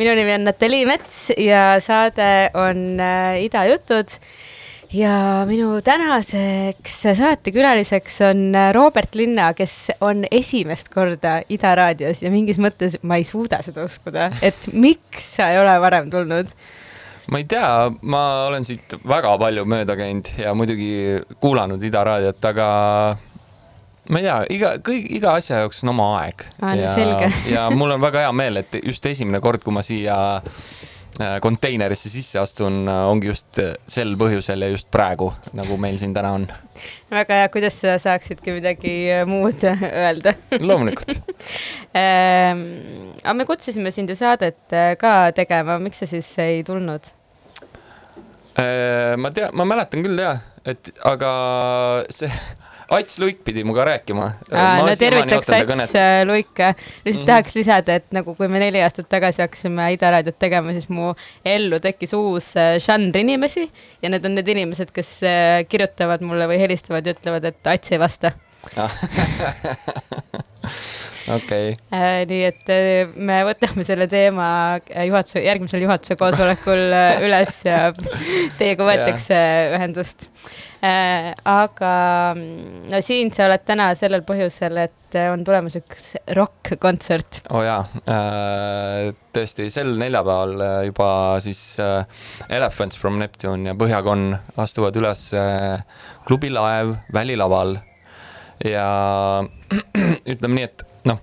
minu nimi on Natalii Mets ja saade on äh, Idajutud ja minu tänaseks saatekülaliseks on äh, Robert Linna, kes on esimest korda Ida raadios ja mingis mõttes ma ei suuda seda uskuda, et miks sa ei ole varem tulnud. ma ei tea, ma olen siit väga palju mööda käinud ja muidugi kuulanud Ida raadiot, aga ma ei tea, iga, kõik, iga asja jaoks on oma aeg. Ja ja mul on väga hea meel, et just esimene kord, kui ma siia äh, konteinerisse sisse astun, ongi just äh, sel põhjusel ja just praegu, nagu meil siin täna on. väga hea, kuidas sa saaksidki midagi äh, muud öelda loomulikult. ähm,. aga me kutsusime sind ju saadet äh, ka tegema, miks sa siis ei tulnud? Äh, ma tean, ma mäletan küll jah, et aga see Ats Luik pidi minuga rääkima. No tervitaks Ats äh, Luike. lihtsalt mm. -hmm. tahaks lisada, et nagu kui me neli aastat tagasi hakkasime Ida raadiot tegema, siis mu ellu tekkis uus äh, žanr inimesi ja need on need inimesed, kes äh, kirjutavad mulle või helistavad ja ütlevad, et Ats ei vasta. okei, Äh, nii et me võtame selle teema juhatuse, järgmisel juhatuse koosolekul üles ja teiega võetakse ühendust. Aga mm, no siin sa oled täna sellel põhjusel, et äh, on tulemas üks rokk-kontsert. oo oh jaa, tõesti sel neljapäeval äh, juba siis äh, Elephants from Neptune ja Põhjakon astuvad üles äh, klubi Laev välilaval ja ütleme nii, et noh,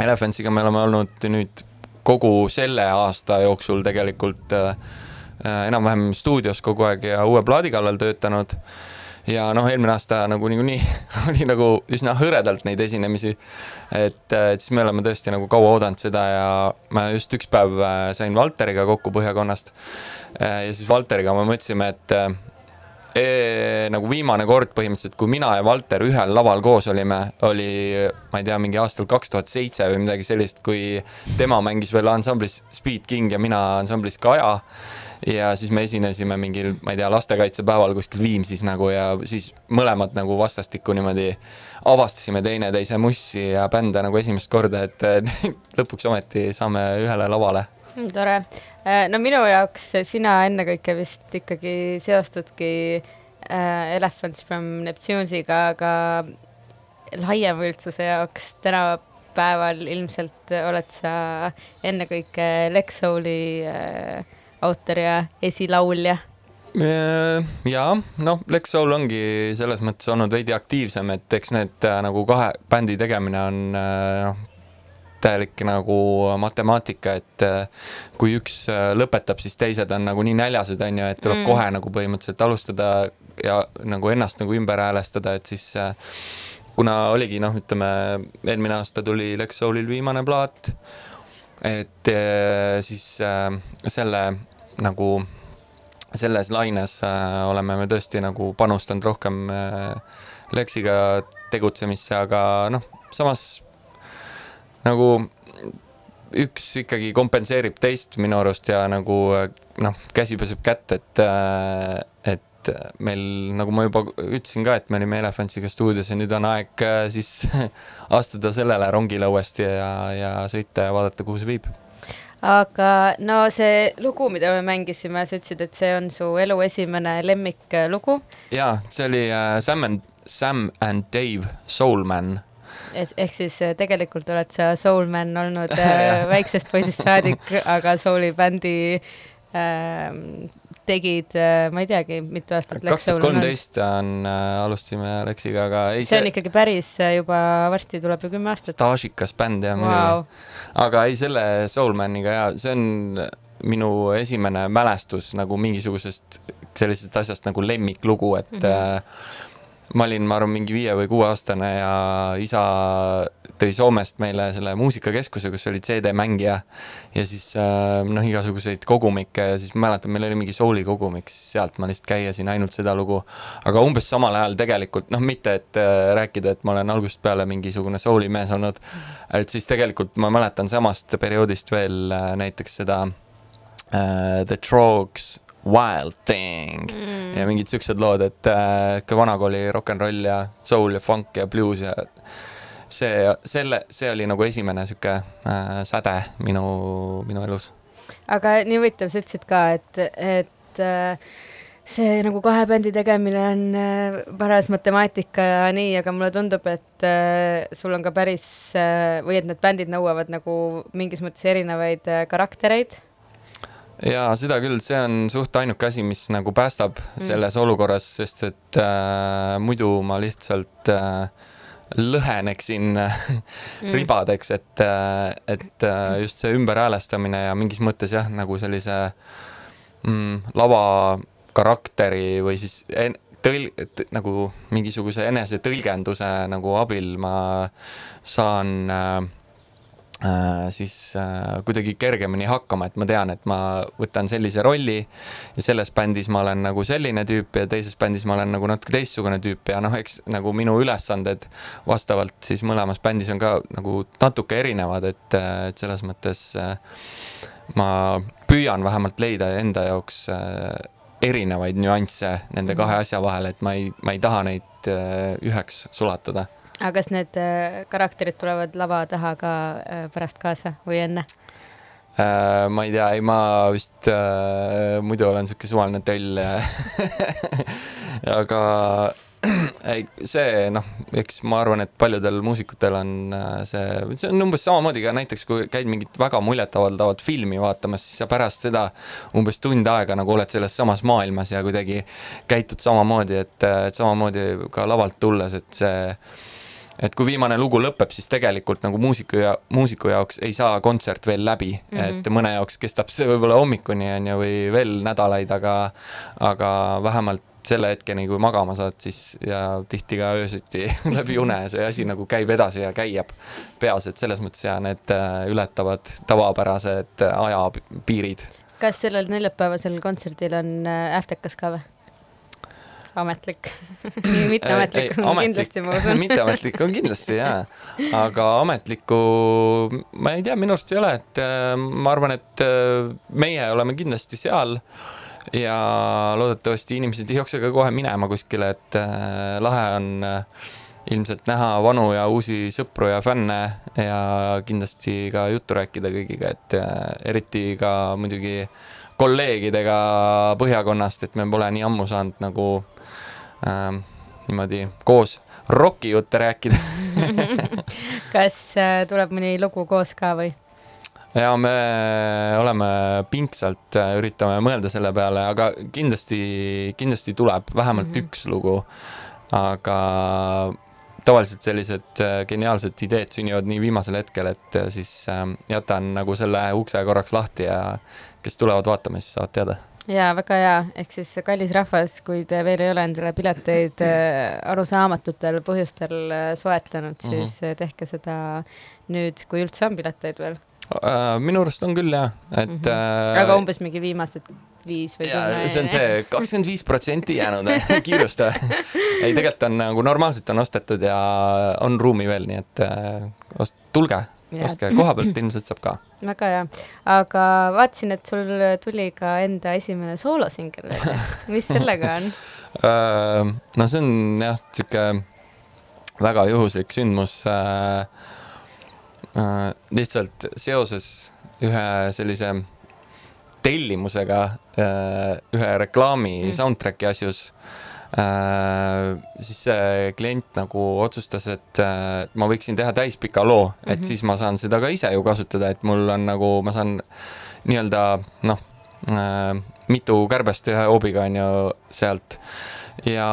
Elephantsiga me oleme olnud nüüd kogu selle aasta jooksul tegelikult äh, äh, enam-vähem stuudios kogu aeg ja uue plaadi kallal töötanud ja noh, eelmine aasta nagu niikuinii oli nagu üsna hõredalt neid esinemisi. et, et siis me oleme tõesti nagu kaua oodanud seda ja ma just üks päev äh, sain Valteriga kokku Põhjakonnast. ja siis Valteriga me mõtlesime, et, e, nagu viimane kord põhimõtteliselt, kui mina ja Valter ühel laval koos olime, oli, ma ei tea, mingi aastal kaks tuhat seitse või midagi sellist, kui tema mängis veel ansamblis Speed King ja mina ansamblis Kaja. Ja siis me esinesime mingil, ma ei tea, lastekaitsepäeval kuskil Viimsis nagu ja siis mõlemad nagu vastastikku niimoodi avastasime teineteise mussi ja bände nagu esimest korda, et lõpuks ometi saame ühele lavale Mm, tore. no minu jaoks sina ennekõike vist ikkagi seostudki äh, Elephants from Neptunesiga, aga laiema üldsuse jaoks tänapäeval ilmselt oled sa ennekõike Lex Souli äh, autor ja esilaulja. ja noh, Lex Soul ongi selles mõttes olnud veidi aktiivsem, et eks need äh, nagu kahe bändi tegemine on äh, noh, täielik nagu matemaatika, et äh, kui üks äh, lõpetab, siis teised on nagu nii näljased, on ju, et tuleb Mm. kohe nagu põhimõtteliselt alustada ja nagu ennast nagu ümber häälestada, et siis äh, kuna oligi noh, ütleme eelmine aasta tuli Lex Soulil viimane plaat, et äh, siis äh, selle nagu selles laines äh, oleme me tõesti nagu panustanud rohkem äh, Lexiga tegutsemisse, aga noh, samas nagu üks ikkagi kompenseerib teist minu arust ja nagu äh, noh, käsi peseb kätt, et, et meil, nagu ma juba ütlesin ka, et me olime Elefantsiga stuudios ja nüüd on aeg siis astuda sellele rongile uuesti ja, ja sõita ja vaadata, kuhu see viib aga no see lugu, mida me mängisime, sa ütlesid, et see on su elu esimene lemmiklugu. jaa, see oli äh, Sam and, Sam and Dave Soulman. ehk siis äh, tegelikult oled sa soulman olnud äh, väiksest poisist saadik, aga souli bändi äh, tegid äh,, ma ei teagi, mitu aastat kaks tuhat kolmteist on äh,, alustasime Lexiga, aga ei see on ikkagi päris äh, juba varsti tuleb ju kümme aastat. staažikas bänd jah muidugi. aga ei, selle Soulmaniga ja see on minu esimene mälestus nagu mingisugusest sellisest asjast nagu lemmiklugu, et mm. -hmm. Ma olin, ma arvan, mingi viie või kuueaastane ja isa tõi Soomest meile selle muusikakeskuse, kus oli CD-mängija ja siis äh, noh, igasuguseid kogumikke ja siis ma mäletan, meil oli mingi souli kogumik, siis sealt ma lihtsalt käisin ainult seda lugu. aga umbes samal ajal tegelikult noh, mitte et äh, rääkida, et ma olen algusest peale mingisugune soulimees olnud, et siis tegelikult ma mäletan samast perioodist veel äh, näiteks seda The Trogs Wild Thing mm. ja mingid siuksed lood, et äh, ikka vanakooli rock n roll ja soul ja funk ja blues ja see, selle, see oli nagu esimene sihuke äh, säde minu, minu elus. aga nii huvitav, sa ütlesid ka, et, et äh, see nagu kahe bändi tegemine on äh, paras matemaatika ja nii, aga mulle tundub, et äh, sul on ka päris äh, või et need bändid nõuavad nagu mingis mõttes erinevaid äh, karaktereid. Ja seda küll, see on suht ainuke asi, mis nagu päästab mm. selles olukorras, sest et äh, muidu ma lihtsalt äh, lõheneksin mm. ribadeks, et, et äh, just see ümberhäälestamine ja mingis mõttes jah, nagu sellise mm, lava karakteri või siis en, tõl-, nagu mingisuguse enesetõlgenduse nagu abil ma saan äh, äh, siis äh, kuidagi kergemini hakkama, et ma tean, et ma võtan sellise rolli ja selles bändis ma olen nagu selline tüüp ja teises bändis ma olen nagu natuke teistsugune tüüp ja noh, eks nagu minu ülesanded vastavalt siis mõlemas bändis on ka nagu natuke erinevad, et, et selles mõttes äh, ma püüan vähemalt leida enda jaoks äh, erinevaid nüansse nende kahe asja vahel, et ma ei, ma ei taha neid äh, üheks sulatada aga kas need äh, karakterid tulevad lava taha ka äh, pärast kaasa või enne? Äh, ma ei tea, ei ma vist äh, muidu olen siuke suvaline töll. aga ei, see noh, eks ma arvan, et paljudel muusikutel on see, see on umbes samamoodi ka näiteks, kui käid mingit väga muljetavaldavat filmi vaatamas, siis sa pärast seda umbes tund aega nagu oled selles samas maailmas ja kuidagi käitud samamoodi, et, et samamoodi ka lavalt tulles, et see et kui viimane lugu lõpeb, siis tegelikult nagu muusiku ja muusiku jaoks ei saa kontsert veel läbi mm. -hmm. et mõne jaoks kestab see võib-olla hommikuni on ju või veel nädalaid, aga aga vähemalt selle hetkeni, kui magama saad, siis ja tihti ka öösiti läbi une see asi nagu käib edasi ja käib peas, et selles mõttes ja need äh, ületavad tavapärased äh, ajapiirid. kas sellel neljapäevasel kontserdil on äh, äftekas ka või? Ametlik mitteametlik on kindlasti, ma usun. mitteametlik on kindlasti jaa, aga ametlikku ma ei tea, minu arust ei ole, et äh, ma arvan, et äh, meie oleme kindlasti seal ja loodetavasti inimesed ei jookse ka kohe minema kuskile, et äh, lahe on ilmselt näha vanu ja uusi sõpru ja fänne ja kindlasti ka juttu rääkida kõigiga, et eriti ka muidugi kolleegidega Põhjakonnast, et me pole nii ammu saanud nagu äh, niimoodi koos rokijutte rääkida. kas äh, tuleb mõni lugu koos ka või? ja me oleme pingsalt, üritame mõelda selle peale, aga kindlasti, kindlasti tuleb vähemalt mm. -hmm. üks lugu. aga tavaliselt sellised äh, geniaalsed ideed sünnivad nii viimasel hetkel, et äh, siis äh, jätan nagu selle ukse korraks lahti ja kes tulevad vaatama, siis saavad teada. jaa, väga hea, ehk siis kallis rahvas, kui te veel ei ole endale pileteid äh, arusaamatutel põhjustel äh, soetanud, Mhm. siis äh, tehke seda nüüd, kui üldse on pileteid veel. Minu arust on küll jah, et Mhm. äh, aga umbes mingi viimased viis või ja see on see kakskümmend viis protsenti jäänud, kiirusta. ei, tegelikult on nagu normaalselt on ostetud ja on ruumi veel, nii et ost- tulge. Ostke koha pealt, ilmselt saab ka. väga hea, aga vaatasin, et sul tuli ka enda esimene soolosingel välja, mis sellega on? Äh, no see on jah, sihuke väga juhuslik sündmus. lihtsalt seoses ühe sellise tellimusega äh, ühe reklaami mm. soundtrack'i asjus äh, siis see klient nagu otsustas, et äh, ma võiksin teha täispika loo mm, -hmm. et siis ma saan seda ka ise ju kasutada, et mul on nagu, ma saan nii-öelda noh äh,, mitu kärbest ühe hoobiga on ju sealt. ja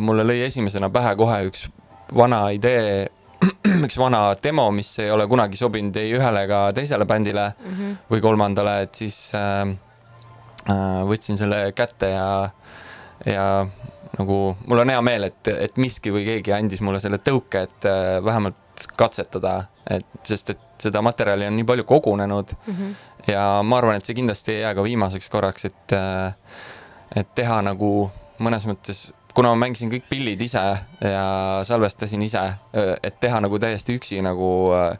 mulle lõi esimesena pähe kohe üks vana idee, üks vana demo, mis ei ole kunagi sobinud ei ühele ega teisele bändile Mhm. või kolmandale, et siis äh, äh, võtsin selle kätte ja, ja nagu mul on hea meel, et, et miski või keegi andis mulle selle tõuke, et äh, vähemalt katsetada, et sest, et seda materjali on nii palju kogunenud Mhm. ja ma arvan, et see kindlasti ei jää ka viimaseks korraks, et, et teha nagu mõnes mõttes, kuna ma mängisin kõik pillid ise ja salvestasin ise, et teha nagu täiesti üksi nagu äh,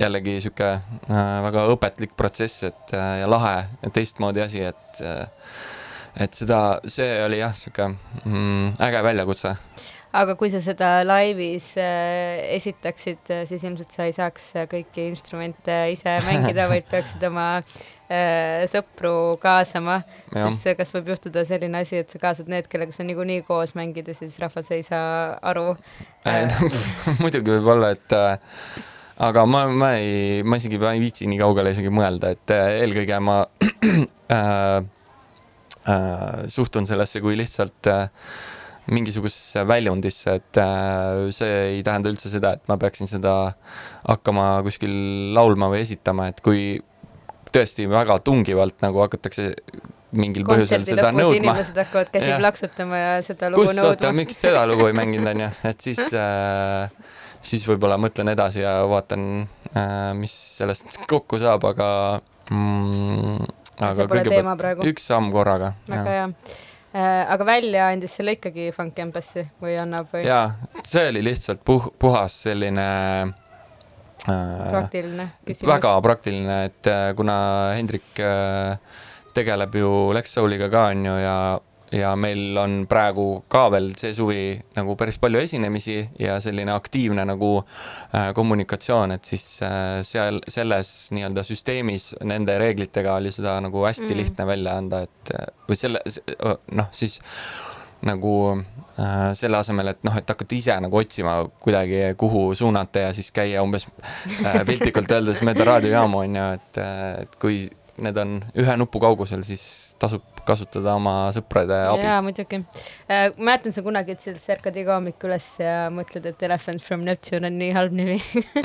jällegi sihuke äh, väga õpetlik protsess, et äh, ja lahe ja teistmoodi asi, et äh, et seda, see oli jah, sihuke mm, äge väljakutse. aga kui sa seda laivis äh, esitaksid, siis ilmselt sa ei saaks äh, kõiki instrumente ise mängida, vaid peaksid oma äh, sõpru kaasama, siis äh, kas võib juhtuda selline asi, et sa kaasad need, kellega sa niikuinii koos mängid ja siis rahvas ei saa aru äh,? muidugi võib olla, et äh, aga ma, ma ei, ma isegi ma ei viitsi nii kaugele isegi mõelda, et äh, eelkõige ma äh, äh, suhtun sellesse kui lihtsalt äh, mingisugusesse väljundisse, et äh, see ei tähenda üldse seda, et ma peaksin seda hakkama kuskil laulma või esitama, et kui tõesti väga tungivalt nagu hakatakse mingil põhjusel seda nõudma, inimesed hakkavad käsi Jah. plaksutama ja seda lugu kus, nõudma. miks seda lugu ei mänginud, onju, et siis äh,, siis võib-olla mõtlen edasi ja vaatan äh,, mis sellest kokku saab, aga mm,. Teema praegu. üks samm korraga. väga hea. aga välja andis selle ikkagi Funk Embassy või annab või ja see oli lihtsalt puh-, puhas selline äh, praktiline küsimus? väga praktiline, et äh, kuna Hendrik äh, tegeleb ju Lex Souliga ka onju ja, ja meil on praegu ka veel see suvi nagu päris palju esinemisi ja selline aktiivne nagu äh, kommunikatsioon, et siis äh, seal selles nii-öelda süsteemis nende reeglitega oli seda nagu hästi Mm. lihtne välja anda, et äh, või selle noh, siis nagu äh, selle asemel, et noh, et hakata ise nagu otsima kuidagi, kuhu suunata ja siis käia umbes äh, piltlikult öeldes mööda raadiojaamu on ju, et, et kui need on ühe nupu kaugusel, siis tasub kasutada oma sõprade abi. jaa, muidugi. mäletan, sa kunagi ütlesid, et sa ärkad iga hommik üles ja mõtled, et Elephant from Neptune on nii halb nimi.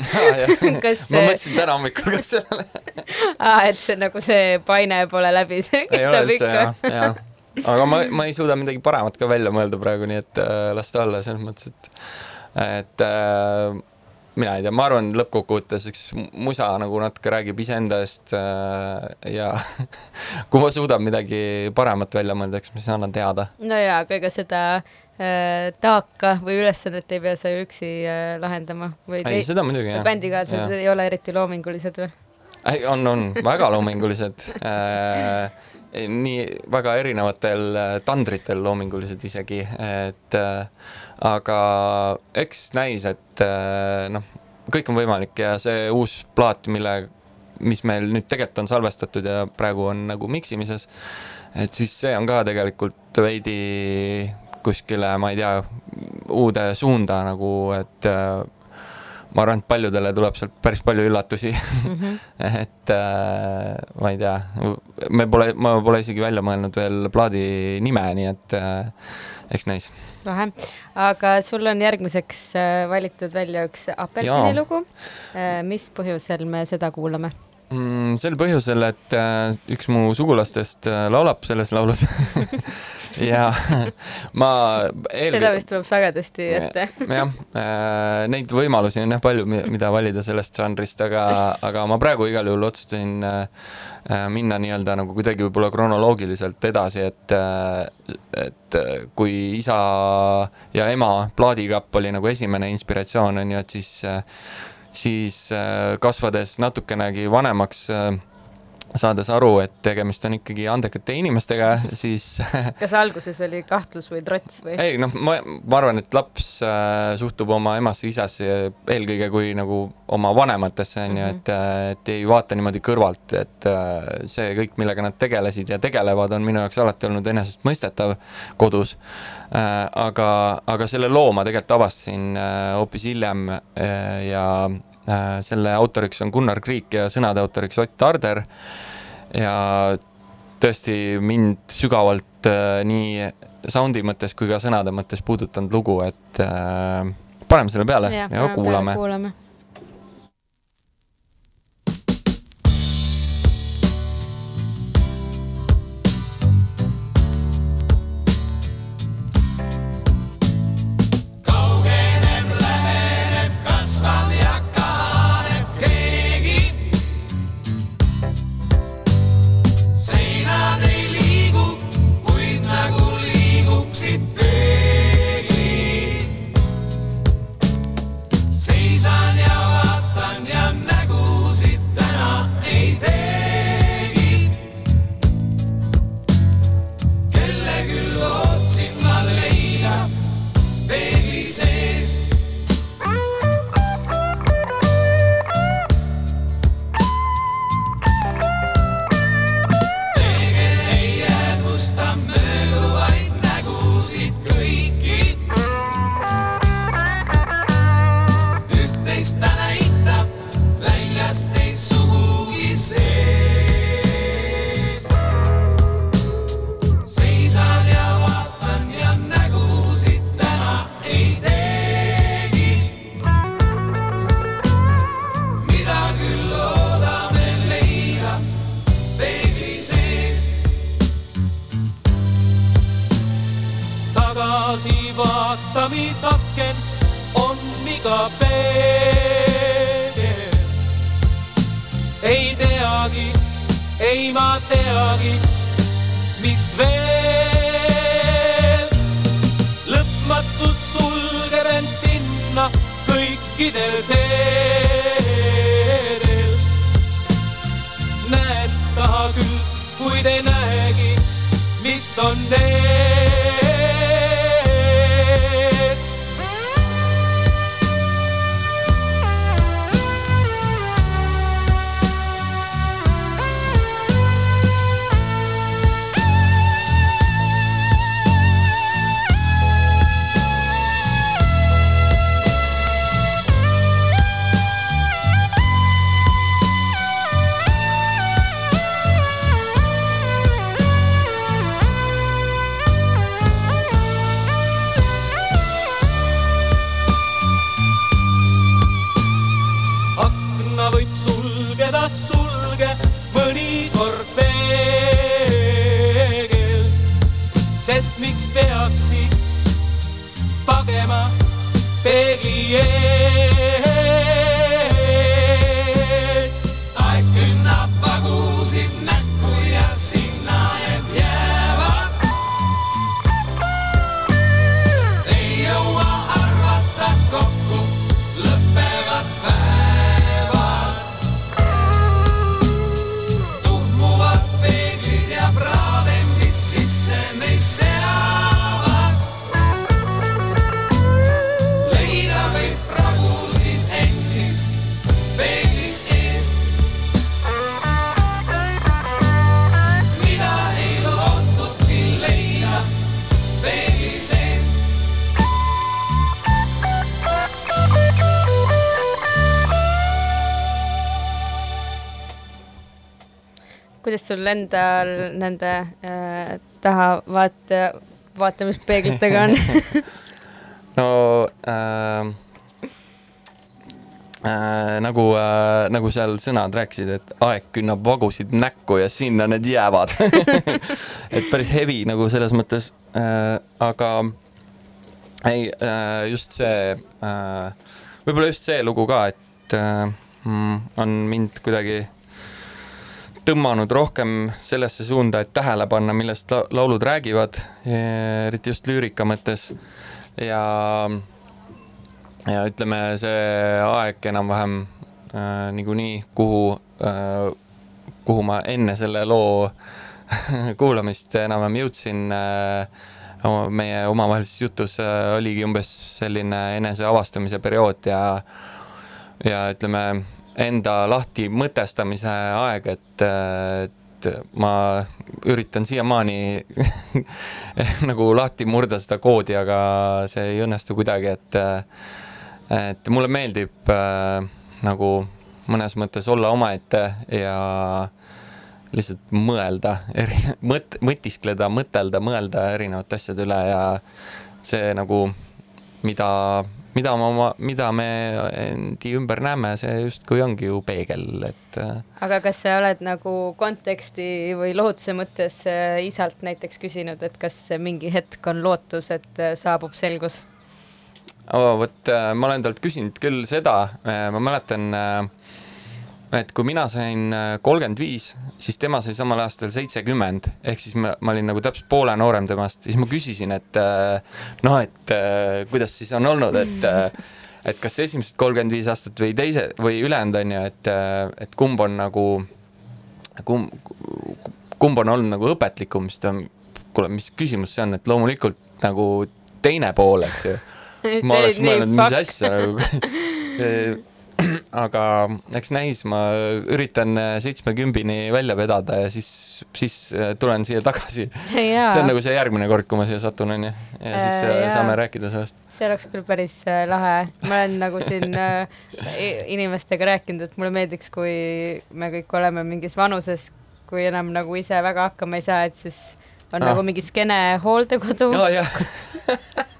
kas ma mõtlesin täna hommikul ka sellele. et see nagu see paine pole läbi, see kestab ikka aga ma, ma ei suuda midagi paremat ka välja mõelda praegu, nii et äh, las ta olla selles mõttes, et, et äh, mina ei tea, ma arvan, lõppkokkuvõttes üks musa nagu natuke räägib iseenda eest äh, ja kui ma suudan midagi paremat välja mõelda, eks ma siis annan teada. no jaa, aga ega seda äh, taaka või ülesannet ei pea sa ju üksi äh, lahendama või ei, seda muidugi jah. bändikaaslased ei ole eriti loomingulised või? ei, on, on väga loomingulised äh,. Nii väga erinevatel äh, tandritel loomingulised isegi, et äh, aga eks näis, et äh, noh, kõik on võimalik ja see uus plaat, mille, mis meil nüüd tegelikult on salvestatud ja praegu on nagu miksimises, et siis see on ka tegelikult veidi kuskile, ma ei tea, uude suunda nagu, et äh, ma arvan, et paljudele tuleb sealt päris palju üllatusi et äh, ma ei tea, me pole, ma pole isegi välja mõelnud veel plaadi nime, nii et äh, eks näis. lahe, aga sul on järgmiseks äh, valitud välja üks apelsini lugu. mis põhjusel me seda kuulame? mm,. sel põhjusel, et äh, üks mu sugulastest äh, laulab selles laulus ja ma seda vist tuleb sagedasti ette. jah, neid võimalusi on jah palju, mida valida sellest žanrist, aga, aga ma praegu igal juhul otsustasin äh, äh, minna nii-öelda nagu kuidagi võib-olla kronoloogiliselt edasi, et, et äh, kui isa ja ema plaadikapp oli nagu esimene inspiratsioon, on ju, et siis, siis äh, kasvades natukenegi vanemaks, saades aru, et tegemist on ikkagi andekate inimestega, siis kas alguses oli kahtlus või trots või? ei noh, ma, ma arvan, et laps äh, suhtub oma emasse, isasse eelkõige kui nagu oma vanematesse on ju, et, et ei vaata niimoodi kõrvalt, et äh, see kõik, millega nad tegelesid ja tegelevad, on minu jaoks alati olnud enesestmõistetav kodus äh,. aga, aga selle loo ma tegelikult avastasin äh, hoopis hiljem äh, ja äh, selle autoriks on Gunnar Kriik ja sõnade autoriks Ott Tarder ja tõesti mind sügavalt äh, nii soundi mõttes kui ka sõnade mõttes puudutanud lugu, et äh, paneme selle peale ja, ja kuulame. kuulame. Kuid ei näegi, mis on ees. Sul endal nende äh, taha vaata, vaatamispeeglitega on? no äh, äh, nagu äh,, nagu seal sõnad rääkisid, et aeg künnab vagusid näkku ja sinna need jäävad. et päris heavy nagu selles mõttes äh,, aga ei äh,, just see äh,, võib-olla just see lugu ka, et äh, mm, on mind kuidagi tõmmanud rohkem sellesse suunda, et tähele panna, millest la laulud räägivad, eriti just lüürika mõttes. Ja, ja ütleme, see aeg enam-vähem äh, niikuinii, kuhu äh,, kuhu ma enne selle loo kuulamist enam-vähem jõudsin äh,, meie omavahelises jutus äh, oligi umbes selline eneseavastamise periood ja, ja ütleme, enda lahti mõtestamise aeg, et, ma üritan siiamaani nagu lahti murda seda koodi, aga see ei õnnestu kuidagi, et, et mulle meeldib äh, nagu mõnes mõttes olla omaette ja lihtsalt mõelda, eri, mõt-, mõtiskleda, mõtelda, mõelda erinevate asjade üle ja see nagu, mida, mida ma oma, mida me endi ümber näeme, see justkui ongi ju peegel, et äh, aga kas sa oled nagu konteksti või lohutuse mõttes äh, isalt näiteks küsinud, et kas mingi hetk on lootus, et äh, saabub selgus? oh, vot ma olen talt küsinud küll seda, ma mäletan, et kui mina sain kolmkümmend viis, siis tema sai samal aastal seitsekümmend, ehk siis ma, ma olin nagu täpselt poole noorem temast, siis ma küsisin, et äh, noh, et äh, kuidas siis on olnud, et äh, et kas esimesed kolmkümmend viis aastat või teise või ülejäänud on ju, et, et kumb on nagu, kumb, kumb on olnud nagu õpetlikum, siis ta, kuule, mis küsimus see on, et loomulikult nagu teine pool, eks ju. Ma oleks mõelnud, mis asja nagu aga eks näis, ma üritan seitsmekümbini välja vedada ja siis, siis äh, tulen siia tagasi. see on nagu see järgmine kord, kui ma siia satun, onju. ja siis Äh, äh, jaa. saame rääkida sellest. see oleks küll päris äh, lahe, ma olen nagu siin äh, inimestega rääkinud, et mulle meeldiks, kui me kõik oleme mingis vanuses, kui enam nagu ise väga hakkama ei saa, et siis on Ah. nagu mingi skeene hooldekodu jah,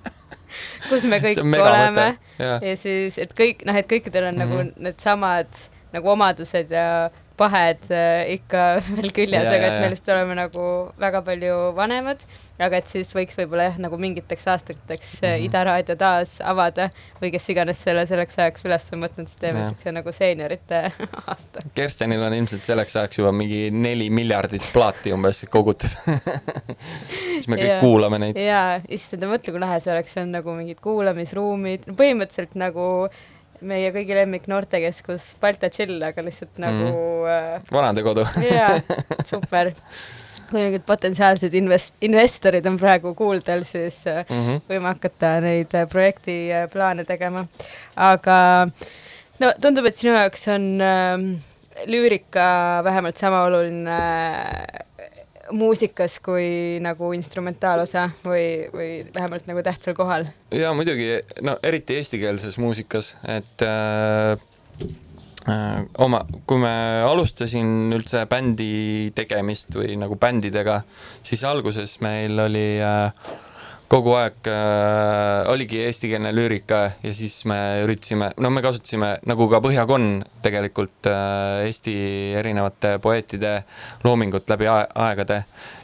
kus me kõik oleme jah, ja siis, et kõik noh, et kõikidel on mm -hmm. Mhm. nagu needsamad nagu omadused ja pahed äh, ikka veel küljes, Ja, aga ja, et ja. me lihtsalt oleme nagu väga palju vanemad, aga et siis võiks võib-olla jah, nagu mingiteks aastateks mm Mhm. -hmm. Ida raadio taas avada või kes iganes selle selleks ajaks üles on võtnud, siis teeme siukse nagu seeniorite aasta. Kerstenil on ilmselt selleks ajaks juba mingi neli miljardit plaati umbes kogutud. siis me kõik Jaa. kuulame neid. jaa, issand, mõtle, kui lahe see oleks, see on nagu mingid kuulamisruumid, põhimõtteliselt nagu meie kõigi lemmik noortekeskus Balta Chill, aga lihtsalt nagu Mhm. äh, vanadekodu. jaa, super. Kui mingid potentsiaalsed invest-, investorid on praegu kuuldel, siis äh, Mhm. võime hakata neid äh, projektiplaane tegema. aga no tundub, et sinu jaoks on äh, lüürika vähemalt sama oluline äh, muusikas kui nagu instrumentaalosa või, või vähemalt nagu tähtsal kohal. ja muidugi, no eriti eestikeelses muusikas, et äh, äh, oma, kui me alustasin üldse bändi tegemist või nagu bändidega, siis alguses meil oli äh, kogu aeg äh, oligi eestikeelne lüürika ja siis me üritasime, no me kasutasime nagu ka Põhjakon tegelikult äh, Eesti erinevate poeetide loomingut läbi ae- aegade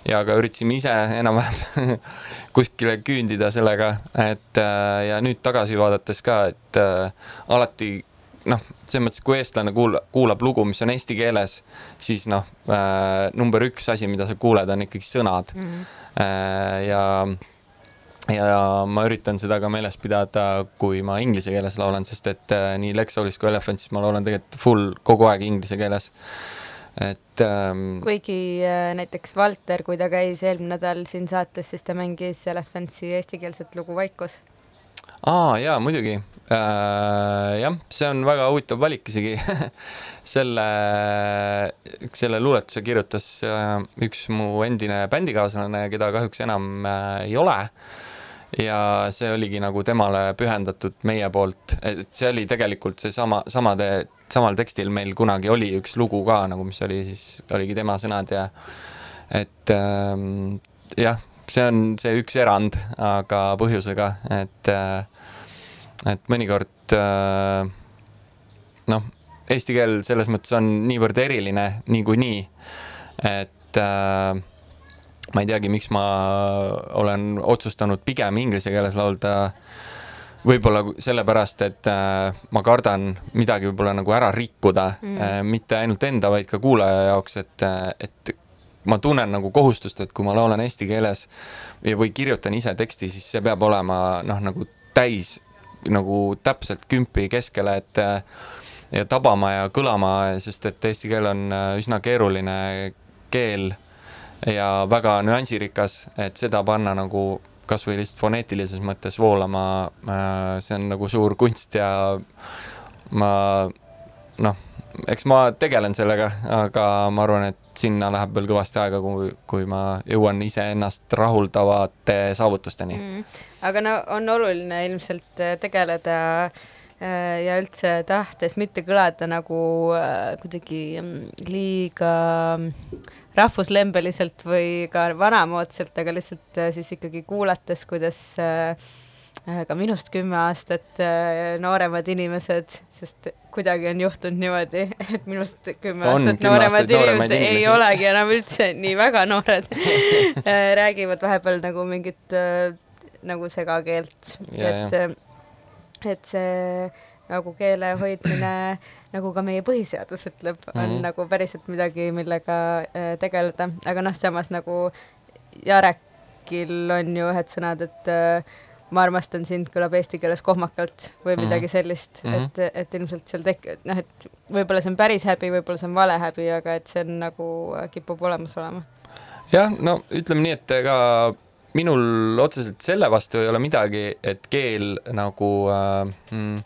ja ka üritasime ise enam-vähem kuskile küündida sellega, et äh, ja nüüd tagasi vaadates ka, et äh, alati noh, selles mõttes, kui eestlane kuulab, kuulab lugu, mis on eesti keeles, siis noh äh,, number üks asi, mida sa kuuled, on ikkagi sõnad Mhm. äh, ja ja ma üritan seda ka meeles pidada, kui ma inglise keeles laulan, sest et äh, nii Lex Soulis kui Elephantsis ma laulan tegelikult full kogu aeg inglise keeles. et ähm, kuigi äh, näiteks Valter, kui ta käis eelmine nädal siin saates, siis ta mängis Elephantsi eestikeelset lugu Vaikus. Aa jaa, muidugi äh,. jah, see on väga huvitav valik isegi selle, selle luuletuse kirjutas äh, üks mu endine bändikaaslane, keda kahjuks enam äh, ei ole. ja see oligi nagu temale pühendatud meie poolt, et see oli tegelikult seesama, samade, samal tekstil meil kunagi oli üks lugu ka nagu, mis oli siis, oligi tema sõnad ja et ähm, jah, see on see üks erand, aga põhjusega, et äh, et mõnikord äh, noh, eesti keel selles mõttes on niivõrd eriline niikuinii, et äh, ma ei teagi, miks ma olen otsustanud pigem inglise keeles laulda. võib-olla sellepärast, et äh, ma kardan midagi võib-olla nagu ära rikkuda mm. äh, mitte ainult enda, vaid ka kuulaja jaoks, et, et ma tunnen nagu kohustust, et kui ma laulan eesti keeles või kirjutan ise teksti, siis see peab olema noh, nagu täis nagu täpselt kümpi keskele, et ja tabama ja kõlama, sest et eesti keel on äh, üsna keeruline keel ja väga nüansirikas, et seda panna nagu kasvõi lihtsalt foneetilises mõttes voolama, äh, see on nagu suur kunst ja ma noh, eks ma tegelen sellega, aga ma arvan, et sinna läheb veel kõvasti aega, kui, kui ma jõuan iseennast rahuldavate saavutusteni. Mm.. aga no on oluline ilmselt äh, tegeleda äh, ja üldse tahtes mitte kõlada nagu äh, kuidagi mm, liiga mm, rahvuslembeliselt või ka vanamoodsalt, aga lihtsalt siis ikkagi kuulates, kuidas ka minust kümme aastat nooremad inimesed, sest kuidagi on juhtunud niimoodi, et minust kümme On aastat nooremad aastat inimesed ei inimesi. olegi enam üldse nii väga noored räägivad vahepeal nagu mingit äh, nagu segakeelt, et, äh, et see nagu keele hoidmine, nagu ka meie põhiseadus ütleb, on mm. -hmm. nagu päriselt midagi, millega äh, tegeleda, aga noh, samas nagu Jarekil on ju ühed sõnad, et äh, ma armastan sind kõlab eesti keeles kohmakalt või Mhm. midagi sellist mm, Mhm. -hmm. et, et ilmselt seal tek-, noh, et võib-olla see on päris häbi, võib-olla see on vale häbi, aga et see on nagu äh, kipub olemas olema. jah, no ütleme nii, et ega minul otseselt selle vastu ei ole midagi, et keel nagu äh, mm,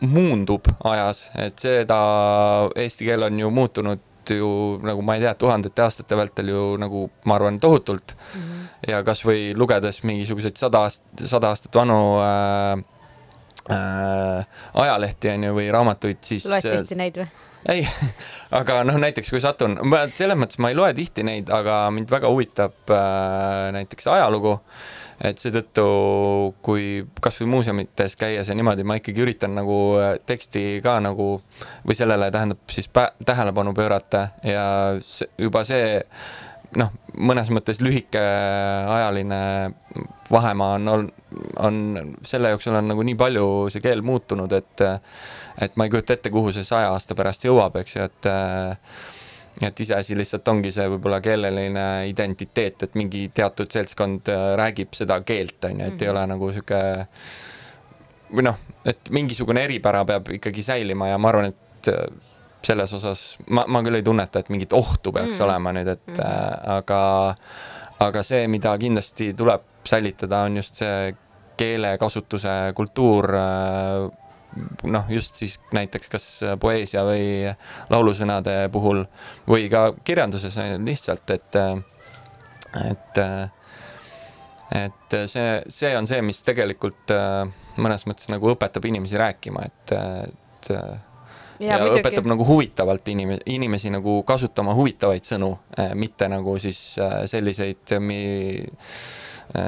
muundub ajas, et seda, eesti keel on ju muutunud ju nagu ma ei tea, tuhandete aastate vältel ju nagu ma arvan, tohutult mm. -hmm. ja kasvõi lugedes mingisuguseid sada aastat, sada aastat vanu äh, äh, ajalehti on ju või raamatuid, siis loed tihti neid või? ei, aga noh, näiteks kui satun, ma selles mõttes ma ei loe tihti neid, aga mind väga huvitab äh, näiteks ajalugu. et seetõttu, kui kasvõi muuseumites käies ja niimoodi, ma ikkagi üritan nagu äh, teksti ka nagu või sellele tähendab siis tähelepanu pöörata ja see, juba see noh, mõnes mõttes lühike ajaline vahemaa on olnud, on selle jooksul on nagu nii palju see keel muutunud, et et ma ei kujuta ette, kuhu see saja aasta pärast jõuab, eks ju, et et iseasi lihtsalt ongi see võib-olla keeleline identiteet, et mingi teatud seltskond äh, räägib seda keelt, on ju, et ei ole nagu sihuke või noh, et mingisugune eripära peab ikkagi säilima ja ma arvan, et äh, selles osas ma, ma küll ei tunneta, et mingit ohtu peaks mm. olema nüüd, et mm -hmm. äh, aga aga see, mida kindlasti tuleb säilitada, on just see keelekasutuse kultuur äh, noh, just siis näiteks kas poeesia või laulusõnade puhul või ka kirjanduses lihtsalt, et et et see, see on see, mis tegelikult äh, mõnes mõttes nagu õpetab inimesi rääkima, et, et ja, ja õpetab nagu huvitavalt inimesi, inimesi nagu kasutama huvitavaid sõnu, mitte nagu siis äh, selliseid mi- äh,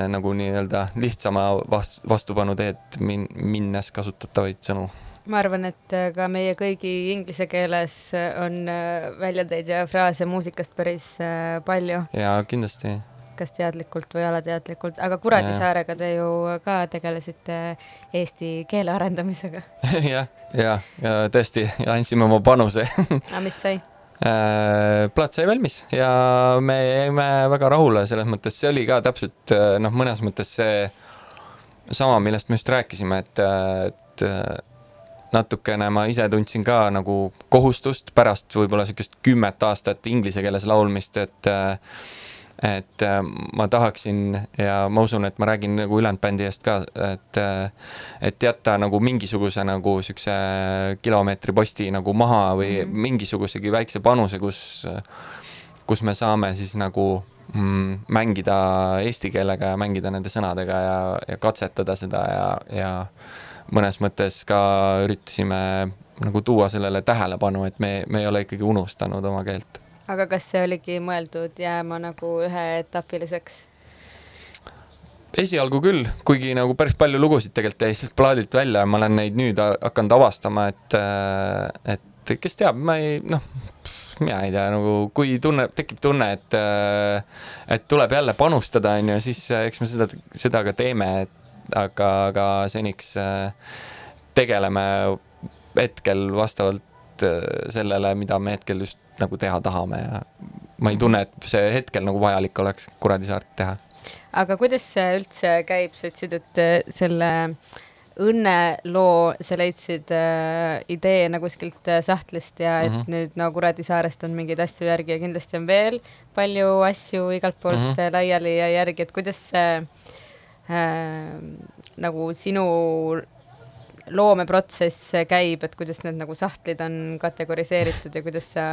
nagu nii-öelda lihtsama vast-, vastupanu teed min-, minnes kasutatavaid sõnu ma arvan, et äh, ka meie kõigi inglise keeles on äh, väljendeid ja fraase muusikast päris äh, palju, ja kindlasti kas teadlikult või alateadlikult, aga Kuradi Jaa. saarega te ju ka tegelesite eesti keele arendamisega. jah, ja, ja tõesti andsime oma panuse aga mis sai? Äh, plaat sai valmis ja me jäime väga rahule, selles mõttes see oli ka täpselt äh, noh, mõnes mõttes see sama, millest me just rääkisime, et, et äh, natukene ma ise tundsin ka nagu kohustust pärast võib-olla niisugust kümmet aastat inglise keeles laulmist, et et äh, ma tahaksin ja ma usun, et ma räägin nagu ülejäänud bändi eest ka, et et jätta nagu mingisuguse nagu siukse kilomeetri posti nagu maha või mm. -hmm. mingisugusegi väikse panuse, kus kus me saame siis nagu mm, mängida eesti keelega ja mängida nende sõnadega ja, ja katsetada seda ja, ja mõnes mõttes ka üritasime nagu tuua sellele tähelepanu, et me, me ei ole ikkagi unustanud oma keelt. Aga kas see oligi mõeldud jääma nagu üheetapiliseks? esialgu küll, kuigi nagu päris palju lugusid tegelikult jäi sealt plaadilt välja ja ma olen neid nüüd ha- hakanud avastama, et, äh, et kes teab, ma ei noh, mina ei tea, nagu kui tunne, tekib tunne, et, äh, et tuleb jälle panustada, on ju, siis äh, eks me seda, seda ka teeme, et aga, aga seniks tegeleme hetkel vastavalt sellele, mida me hetkel just nagu teha tahame ja ma ei tunne, et see hetkel nagu vajalik oleks Kuradi saart teha aga kuidas see üldse käib, sa ütlesid, et äh, selle õnneloo sa leidsid äh, ideena kuskilt äh, sahtlist ja et mm. -hmm. nüüd no Kuradi saarest on mingeid asju järgi ja kindlasti on veel palju asju igalt poolt mm. -hmm. laiali ja järgi, et kuidas see äh, nagu sinu loomeprotsess käib, et kuidas need nagu sahtlid on kategoriseeritud ja kuidas sa,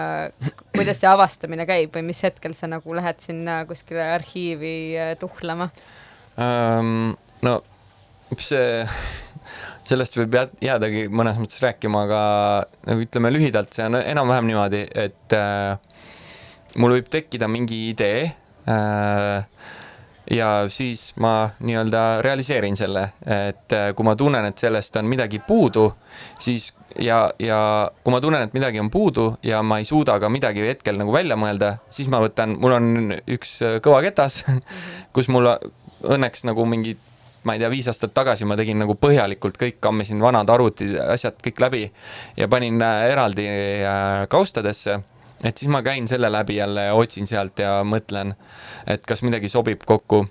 kuidas see avastamine käib või mis hetkel sa nagu lähed sinna kuskile arhiivi äh, tuhlama? um,. no see, sellest võib jää- jäädagi mõnes mõttes rääkima, aga nagu ütleme lühidalt, see on enam-vähem niimoodi, et äh, mul võib tekkida mingi idee äh, ja siis ma nii-öelda realiseerin selle, et äh, kui ma tunnen, et sellest on midagi puudu, siis ja, ja kui ma tunnen, et midagi on puudu ja ma ei suuda ka midagi hetkel nagu välja mõelda, siis ma võtan, mul on üks äh, kõva ketas, kus mul õnneks nagu mingi ma ei tea, viis aastat tagasi ma tegin nagu põhjalikult kõik, kammisin vanad arvutid, asjad kõik läbi ja panin äh, eraldi kaustadesse, et siis ma käin selle läbi jälle, otsin sealt ja mõtlen, et kas midagi sobib kokku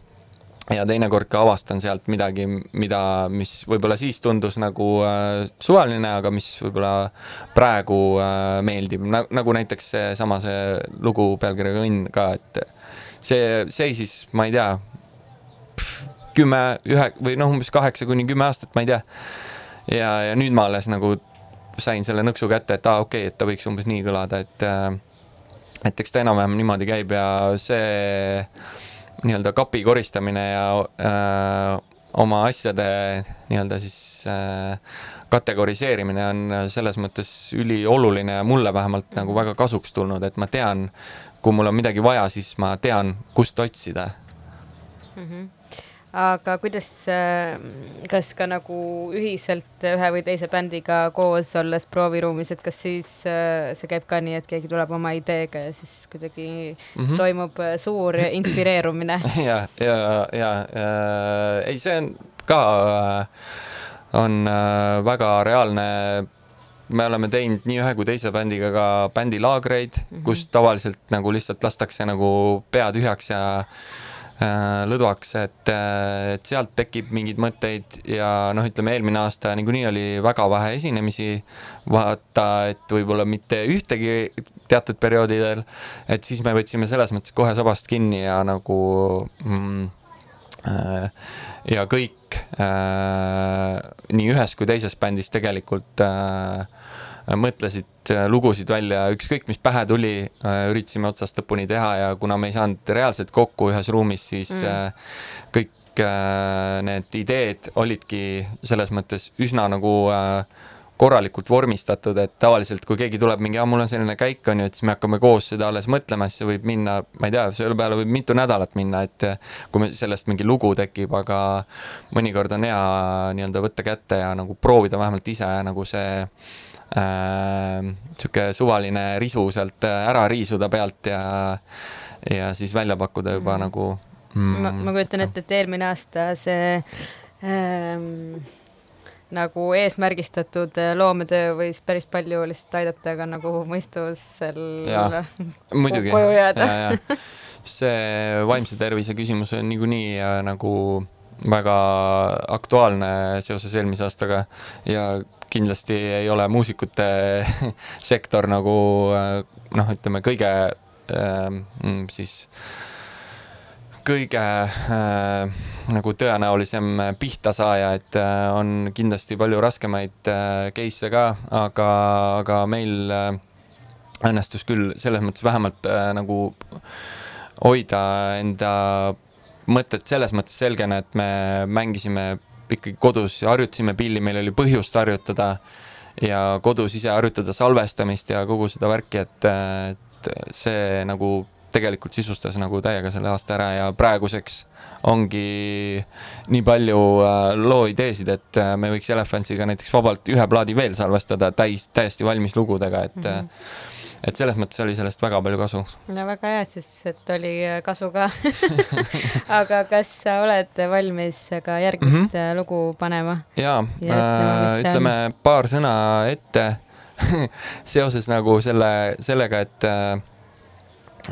ja teinekord ka avastan sealt midagi, mida, mis võib-olla siis tundus nagu äh, suvaline, aga mis võib-olla praegu äh, meeldib Na,, nagu näiteks seesama see lugu pealkirjaga Õnn ka, et see seisis, ma ei tea, kümme, ühe või noh, umbes kaheksa kuni kümme aastat, ma ei tea. ja, ja nüüd ma alles nagu sain selle nõksu kätte, et aa, okei okay,, et ta võiks umbes nii kõlada, et äh, et eks ta enam-vähem niimoodi käib ja see nii-öelda kapi koristamine ja äh, oma asjade nii-öelda siis äh, kategoriseerimine on selles mõttes ülioluline ja mulle vähemalt nagu väga kasuks tulnud, et ma tean, kui mul on midagi vaja, siis ma tean, kust otsida aga kuidas, kas ka nagu ühiselt ühe või teise bändiga koos olles prooviruumis, et kas siis äh, see käib ka nii, et keegi tuleb oma ideega ja siis kuidagi mm -hmm. toimub äh, suur inspireerumine? ja, ja, ja äh, ei, see on ka äh,, on äh, väga reaalne. me oleme teinud nii ühe kui teise bändiga ka bändilaagreid mm, -hmm. kus tavaliselt nagu lihtsalt lastakse nagu pea tühjaks ja äh, lõdvaks, et, et sealt tekib mingeid mõtteid ja noh, ütleme eelmine aasta niikuinii oli väga vähe esinemisi. vaata, et võib-olla mitte ühtegi teatud perioodidel, et siis me võtsime selles mõttes kohe sabast kinni ja nagu mm, äh, ja kõik äh, nii ühes kui teises bändis tegelikult äh, mõtlesid äh, lugusid välja, ükskõik mis pähe tuli, üritasime otsast lõpuni teha ja kuna me ei saanud reaalselt kokku ühes ruumis, siis Mm. kõik äh, need ideed olidki selles mõttes üsna nagu äh, korralikult vormistatud, et tavaliselt kui keegi tuleb mingi, mul on selline käik on ju, et siis me hakkame koos seda alles mõtlema, siis see võib minna, ma ei tea, selle peale võib mitu nädalat minna, et äh, kui me sellest mingi lugu tekib, aga mõnikord on hea nii-öelda võtta kätte ja nagu proovida vähemalt ise nagu see äh, sihuke suvaline risu sealt äh, ära riisuda pealt ja ja siis välja pakkuda juba mm. nagu mm, ma, ma kujutan ette, et eelmine aasta see ähm, nagu eesmärgistatud äh, loometöö võis päris palju lihtsalt aidata ka nagu mõistusel muidugi koju jääda. see vaimse tervise küsimus on niikuinii äh, nagu väga aktuaalne seoses eelmise aastaga ja kindlasti ei ole muusikute sektor nagu äh, noh, ütleme kõige äh, mm, siis kõige äh, nagu tõenäolisem pihtasaaja, et äh, on kindlasti palju raskemaid äh, case'e ka, aga, aga meil äh, õnnestus küll selles mõttes vähemalt äh, nagu hoida enda mõtted selles mõttes selgena, et me mängisime ikkagi kodus ja harjutasime pilli, meil oli põhjust harjutada ja kodus ise harjutada salvestamist ja kogu seda värki, et, et see nagu tegelikult sisustas nagu täiega selle aasta ära ja praeguseks ongi nii palju äh, loo ideesid, et äh, me võiks Elefantsiga näiteks vabalt ühe plaadi veel salvestada täis, täiesti valmis lugudega, et mm, -hmm. Et selles mõttes oli sellest väga palju kasu. no väga hea siis, et oli äh, kasu ka. aga kas sa oled valmis ka järgmist mm. -hmm. lugu panema? jaa Ja äh,, ütleme paar sõna ette seoses nagu selle, sellega, et äh,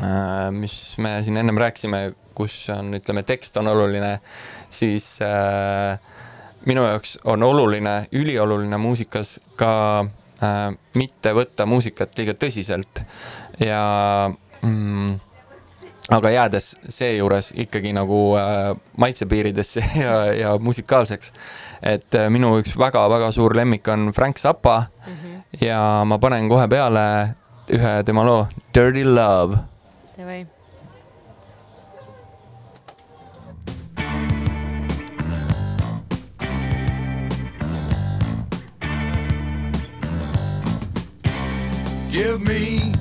äh, mis me siin ennem rääkisime, kus on, ütleme, tekst on oluline, siis äh, minu jaoks on oluline, ülioluline muusikas ka äh, mitte võtta muusikat liiga tõsiselt ja mm, aga jäädes seejuures ikkagi nagu äh, maitsepiiridesse ja, ja musikaalseks. et äh, minu üks väga-väga suur lemmik on Frank Zappa mm -hmm. ja ma panen kohe peale ühe tema loo Dirty Love. Davai. Give me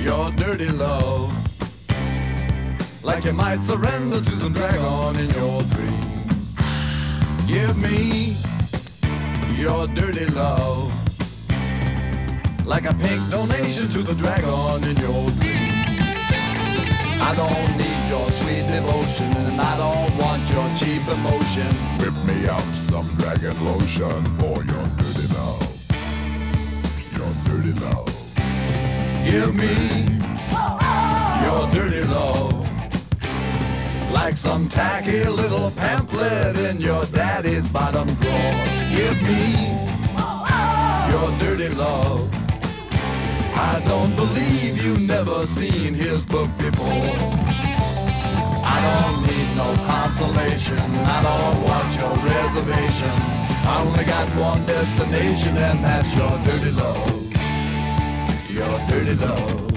your dirty love. Like you might surrender to some dragon in your dreams. Give me your dirty love. Like a pink donation to the dragon in your dreams. I don't need your sweet devotion and I don't want your cheap emotion. Whip me up some dragon lotion for your dirty love. Your dirty love. Give me your dirty love. Like some tacky little pamphlet in your daddy's bottom drawer. Give me your dirty love. I don't believe you never seen his book before. I don't need no consolation. I don't want your reservation. I only got one destination, and that's your dirty love your dirty love.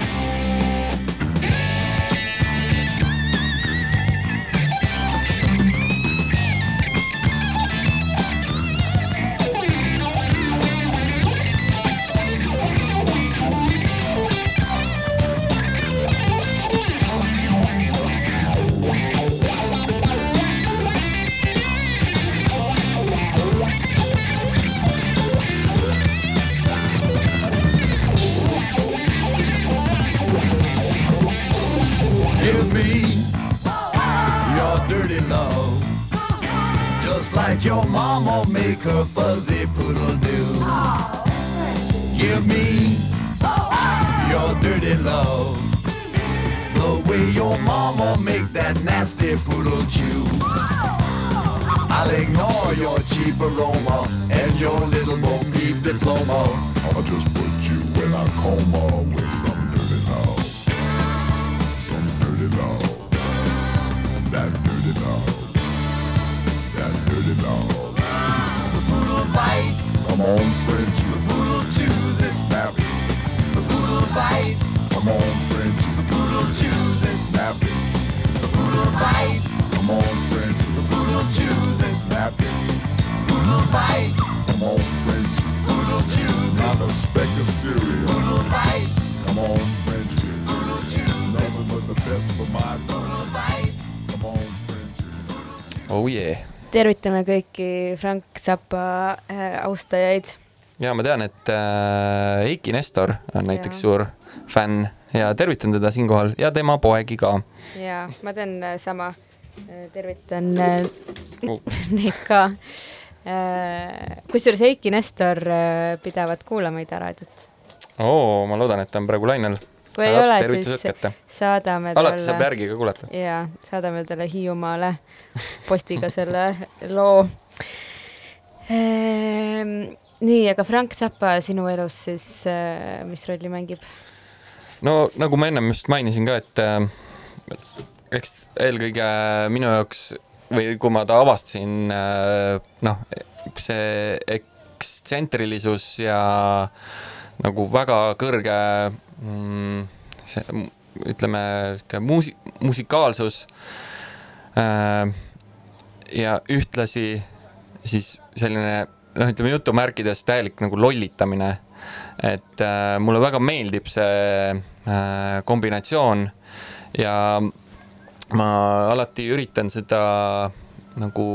Make her fuzzy poodle do. Give me your dirty love. The way your mama make that nasty poodle chew. I'll ignore your cheap aroma and your little Bo Peep diploma. I'll just put you in a coma with some dirty love. Some dirty love. Bites, Come on, French, the poodle chews it. snap it. The poodle bites, Come on, French, the poodle chews it. snap it. Poodle bites, Come on, French, poodle chews it. not a speck of cereal. Poodle bites, Come on, French, poodle chews it. nothing but the best for my dog. Poodle bites. Come on, French. oh yeah. tervitame kõiki Frank Zappa äh, austajaid. Ja ma tean, et äh, Eiki Nestor on näiteks Jaa. suur fänn ja tervitan teda siinkohal ja tema poegi ka. ja ma teen äh, sama, tervitan äh, Oh. neid ka. kusjuures Eiki Nestor äh, pidavat kuulama Ida raadiot. oo, ma loodan, et ta on praegu lainel. kui ei ole, siis kätte. saadame alati saab järgi ka kuulata. ja saadame talle Hiiumaale postiga selle loo. nii, aga Frank Zappa sinu elus siis, mis rolli mängib? no nagu ma ennem just mainisin ka, et äh, eks eelkõige minu jaoks või kui ma ta avastasin äh,, noh, see ekstsentrilisus ja nagu väga kõrge mm, see ütleme sihuke muusi-, musikaalsus äh, ja ühtlasi siis selline noh, ütleme jutumärkides täielik nagu lollitamine. et äh, mulle väga meeldib see äh, kombinatsioon ja ma alati üritan seda nagu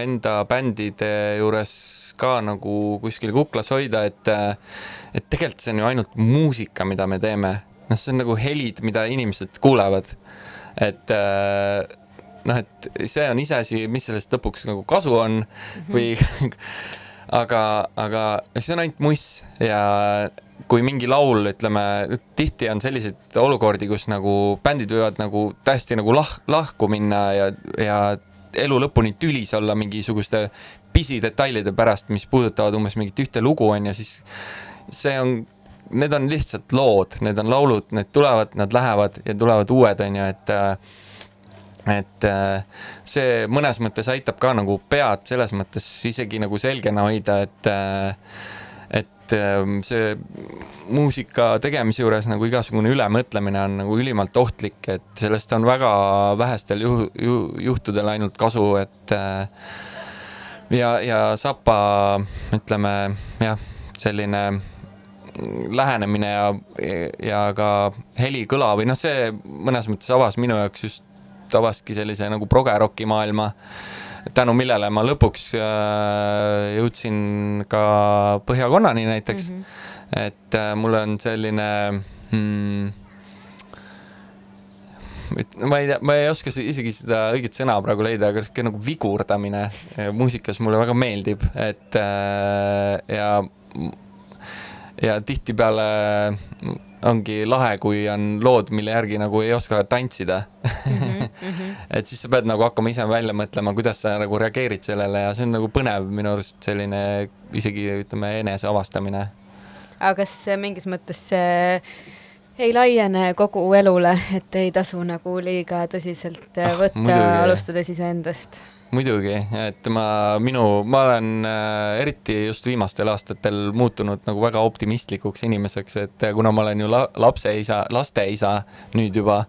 enda bändide juures ka nagu kuskil kuklas hoida, et, et tegelikult see on ju ainult muusika, mida me teeme. noh, see on nagu helid, mida inimesed kuulevad. et äh, noh, et see on iseasi, mis sellest lõpuks nagu kasu on või aga, aga see on ainult muss ja kui mingi laul, ütleme, tihti on selliseid olukordi, kus nagu bändid võivad nagu täiesti nagu lah-, lahku minna ja, ja elu lõpuni tülis olla mingisuguste pisidetailide pärast, mis puudutavad umbes mingit ühte lugu, on ju, siis see on, need on lihtsalt lood, need on laulud, need tulevad, nad lähevad ja tulevad uued, on ju, et äh, et äh, see mõnes mõttes aitab ka nagu pead selles mõttes isegi nagu selgena hoida, et äh, et ähm, see muusika tegemise juures nagu igasugune ülemõtlemine on nagu ülimalt ohtlik, et sellest on väga vähestel juhu-, ju-, juhtudel ainult kasu, et äh, ja, ja Sapa ütleme jah, selline lähenemine ja, ja ka helikõla või noh, see mõnes mõttes avas minu jaoks just, avaski sellise nagu progeroki maailma, tänu millele ma lõpuks äh, jõudsin ka Põhjakonnani näiteks mm. -hmm. et äh, mul on selline mm, ma ei tea, ma ei oska isegi seda õiget sõna praegu leida, aga sihuke nagu vigurdamine eh, muusikas mulle väga meeldib, et äh, ja, ja tihtipeale ongi lahe, kui on lood, mille järgi nagu ei oska tantsida Mhm, et siis sa pead nagu hakkama ise välja mõtlema, kuidas sa nagu reageerid sellele ja see on nagu põnev minu arust selline isegi ütleme eneseavastamine aga kas mingis mõttes see ei laiene kogu elule, et ei tasu nagu liiga tõsiselt Ah, ah, võtta, muidugi. alustades iseendast? muidugi, et ma, minu, ma olen äh, eriti just viimastel aastatel muutunud nagu väga optimistlikuks inimeseks, et kuna ma olen ju la, lapseisa, lasteisa nüüd juba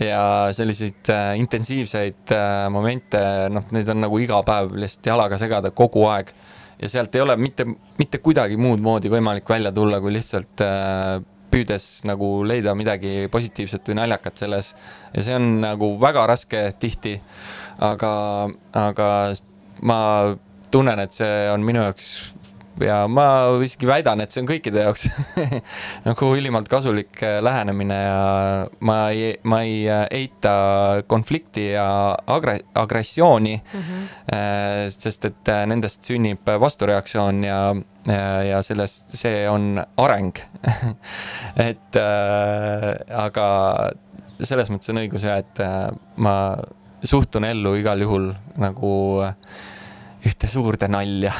ja selliseid äh, intensiivseid äh, momente, noh, neid on nagu iga päev lihtsalt jalaga segada kogu aeg ja sealt ei ole mitte, mitte kuidagi muud moodi võimalik välja tulla, kui lihtsalt äh, püüdes nagu leida midagi positiivset või naljakat selles. Ja see on nagu väga raske tihti aga, aga ma tunnen, et see on minu jaoks ja ma isegi väidan, et see on kõikide jaoks nagu ülimalt kasulik äh, lähenemine ja ma ei, ma ei äh, eita konflikti ja agre-, agressiooni mm, -hmm. sest et nendest sünnib vastureaktsioon ja, ja, sellest, see on areng et äh, aga selles mõttes on õigus ja, et ma suhtun ellu igal juhul nagu äh, ühte suurde nalja.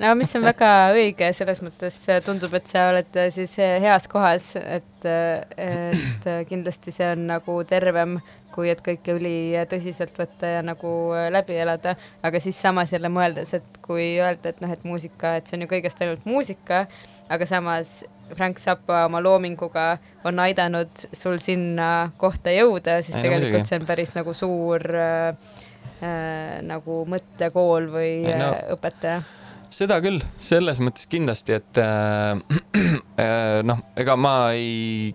No mis on väga õige, selles mõttes tundub, et sa oled äh, siis äh, heas kohas, et, et kindlasti see on nagu tervem, kui et kõike ülitõsiselt võtta ja nagu läbi elada, aga siis samas jälle mõeldes, et kui öelda, et noh, et muusika, et see on ju kõigest ainult muusika, aga samas Frank Zappa oma loominguga on aidanud sul sinna kohta jõuda, siis Ei, no tegelikult muidugi. see on päris nagu suur äh, äh, nagu mõttekool või Ei, no- äh, õpetaja. Seda küll, selles mõttes kindlasti, et äh, äh, noh, ega ma ei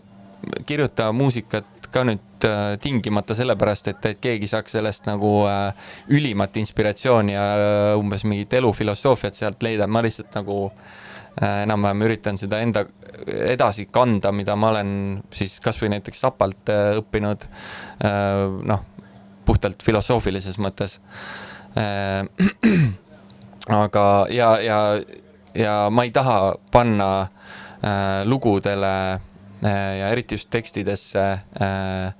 kirjuta muusikat ka nüüd äh, tingimata sellepärast, et, et keegi saaks sellest nagu äh, ülimat inspiratsiooni ja äh, umbes mingit elufilosoofiat sealt leida, ma lihtsalt nagu äh, enam-vähem üritan seda enda edasi kanda, mida ma olen siis kasvõi näiteks Sapalt äh, õppinud äh,, noh, puhtalt filosoofilises mõttes. Äh, aga, ja, ja, ja ma ei taha panna äh, lugudele äh, ja eriti just tekstidesse äh,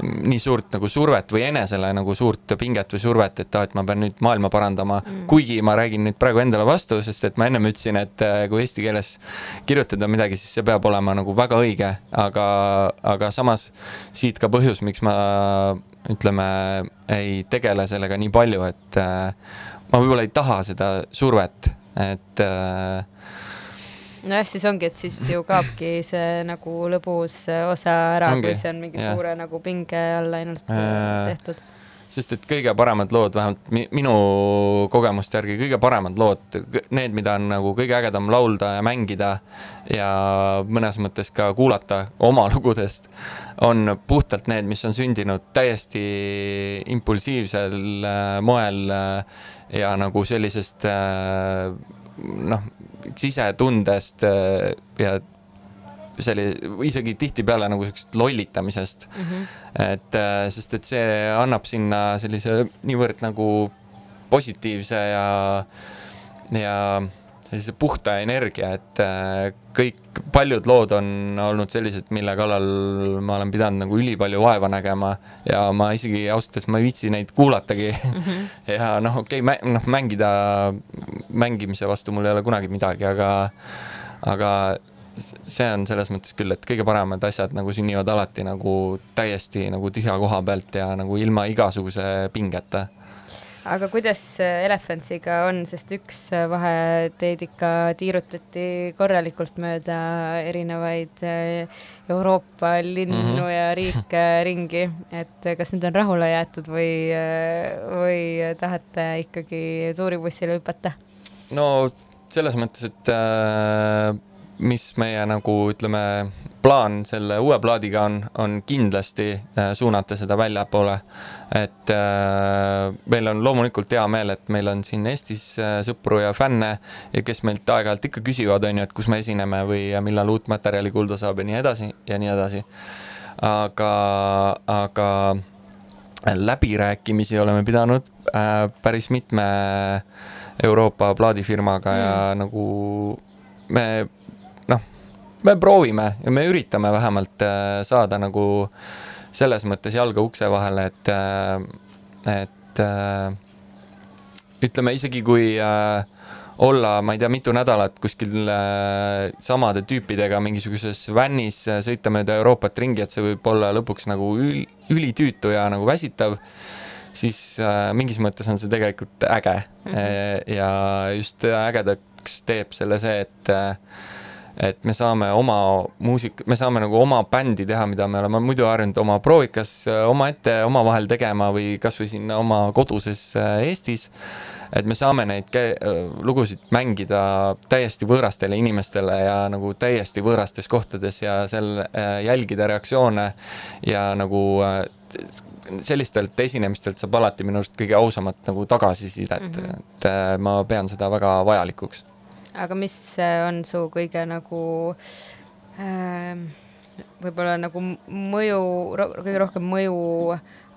nii suurt nagu survet või enesele nagu suurt pinget või survet, et aa, et ma pean nüüd maailma parandama mm., kuigi ma räägin nüüd praegu endale vastu, sest et ma ennem ütlesin, et äh, kui eesti keeles kirjutada midagi, siis see peab olema nagu väga õige, aga, aga samas siit ka põhjus, miks ma ütleme, ei tegele sellega nii palju, et äh, ma võib-olla ei taha seda survet, et äh, nojah, siis ongi, et siis ju kaobki see nagu lõbus osa ära, kui see on mingi jah. suure nagu pinge all ainult Äh, äh, tehtud. sest et kõige paremad lood, vähemalt mi minu kogemuste järgi kõige paremad lood, need, mida on nagu kõige ägedam laulda ja mängida ja mõnes mõttes ka kuulata oma lugudest, on puhtalt need, mis on sündinud täiesti impulsiivsel äh, moel äh, ja nagu sellisest äh, noh, sisetundest äh, ja selli-, isegi tihtipeale nagu siuksest lollitamisest mm. -hmm. et äh, sest, et see annab sinna sellise niivõrd nagu positiivse ja, ja sellise puhta energia, et äh, kõik, paljud lood on olnud sellised, mille kallal ma olen pidanud nagu ülipalju vaeva nägema ja ma isegi ausalt öeldes ma ei viitsi neid kuulatagi mm. -hmm. ja noh, okei okay,, noh mängida, mängimise vastu mul ei ole kunagi midagi, aga, aga see on selles mõttes küll, et kõige paremad asjad nagu sünnivad alati nagu täiesti nagu tühja koha pealt ja nagu ilma igasuguse pingeta aga kuidas äh, Elefantsiga on, sest üks äh, vahe teid ikka tiirutati korralikult mööda erinevaid äh, Euroopa linnu mm. -hmm. ja riike ringi, et kas nüüd on rahule jäetud või, või tahate ikkagi tuuribussile hüpata? no selles mõttes, et äh, mis meie nagu ütleme, plaan selle uue plaadiga on, on kindlasti äh, suunata seda väljapoole. et äh, meil on loomulikult hea meel, et meil on siin Eestis äh, sõpru ja fänne ja kes meilt aeg-ajalt ikka küsivad, on ju, et kus me esineme või ja millal uut materjali kuulda saab ja nii edasi ja nii edasi. aga, aga läbirääkimisi oleme pidanud äh, päris mitme Euroopa plaadifirmaga mm. ja nagu me noh, me proovime ja me üritame vähemalt äh, saada nagu selles mõttes jalga ukse vahele, et, et äh, ütleme isegi kui äh, olla, ma ei tea, mitu nädalat kuskil äh, samade tüüpidega mingisuguses vännis äh, sõita mööda Euroopat ringi, et see võib olla lõpuks nagu üli, ülitüütu ja nagu väsitav, siis äh, mingis mõttes on see tegelikult äge mm. -hmm. ja just ägedaks teeb selle see, et äh, et me saame oma muusik, me saame nagu oma bändi teha, mida me oleme muidu harjunud oma proovikas äh, omaette omavahel tegema või kasvõi sinna oma koduses Eestis. et me saame neid kä- äh, lugusid mängida täiesti võõrastele inimestele ja nagu täiesti võõrastes kohtades ja seal äh, jälgida reaktsioone ja nagu sellistelt esinemistelt saab alati minu arust kõige ausamat nagu tagasisidet mm, -hmm. et ma pean seda väga vajalikuks aga mis äh, on su kõige nagu ähm, võib-olla nagu mõju, kõige rohkem mõju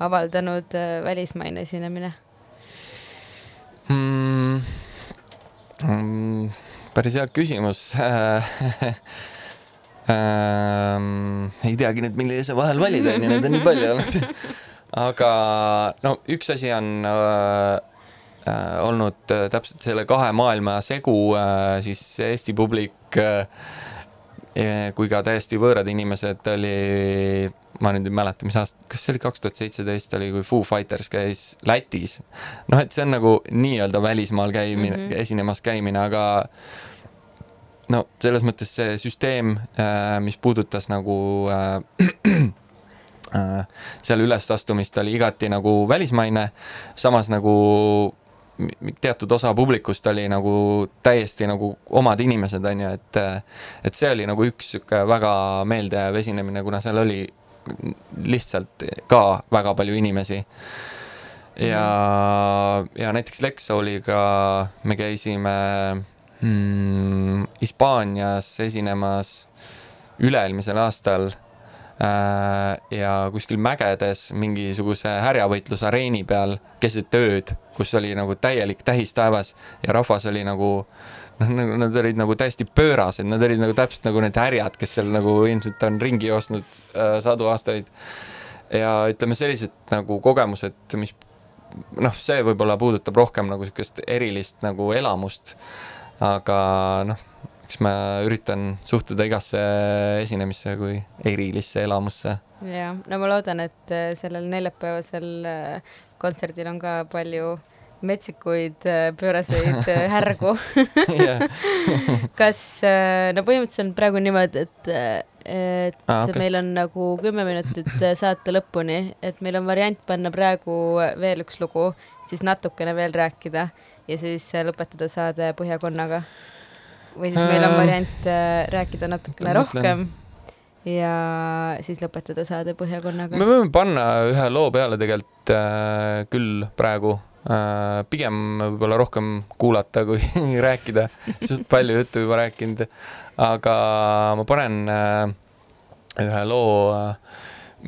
avaldanud äh, välismaine esinemine? mm,. Mm, päris hea küsimus ähm,. ei teagi nüüd, millise vahel valida, onju, neid on nii palju olnud. aga no üks asi on äh, olnud äh, täpselt selle kahe maailma segu äh,, siis Eesti publik äh, kui ka täiesti võõrad inimesed oli, ma nüüd ei mäleta, mis aasta, kas see oli kaks tuhat seitseteist oli, kui Foo Fighters käis Lätis. noh, et see on nagu nii-öelda välismaal käimine mm. -hmm. esinemas käimine, aga no selles mõttes see süsteem, mis puudutas nagu äh, äh, seal ülesastumist oli igati nagu välismaine, samas nagu teatud osa publikust oli nagu täiesti nagu omad inimesed, on ju, et et see oli nagu üks sihuke väga meeldejääv esinemine, kuna seal oli lihtsalt ka väga palju inimesi. ja, ja näiteks Lexouliga me käisime mm, Hispaanias esinemas üle-eelmisel aastal ja kuskil mägedes mingisuguse härjavõitlusareeni peal keset ööd, kus oli nagu täielik tähistaevas ja rahvas oli nagu noh, nagu nad olid nagu täiesti pöörased, nad olid nagu täpselt nagu need härjad, kes seal nagu ilmselt on ringi joostnud äh, sadu aastaid. ja ütleme, sellised nagu kogemused, mis noh, see võib-olla puudutab rohkem nagu niisugust erilist nagu elamust. aga noh, eks ma üritan suhtuda igasse esinemisse kui erilisse elamusse. jah, no ma loodan, et äh, sellel neljapäevasel äh, kontserdil on ka palju metsikuid äh, pööraseid härgu kas, no põhimõtteliselt on praegu niimoodi, et, et ah, okay. meil on nagu kümme minutit saate lõpuni, et meil on variant panna praegu veel üks lugu, siis natukene veel rääkida ja siis lõpetada saade Põhjakonnaga. Või siis meil on Ähm, variant äh, rääkida natukene rohkem ja siis lõpetada saade Põhjakonnaga me. võime panna ühe loo peale tegelikult äh, küll praegu äh,. pigem võib-olla rohkem kuulata kui rääkida, sest palju juttu juba rääkinud. aga ma panen äh, ühe loo äh,,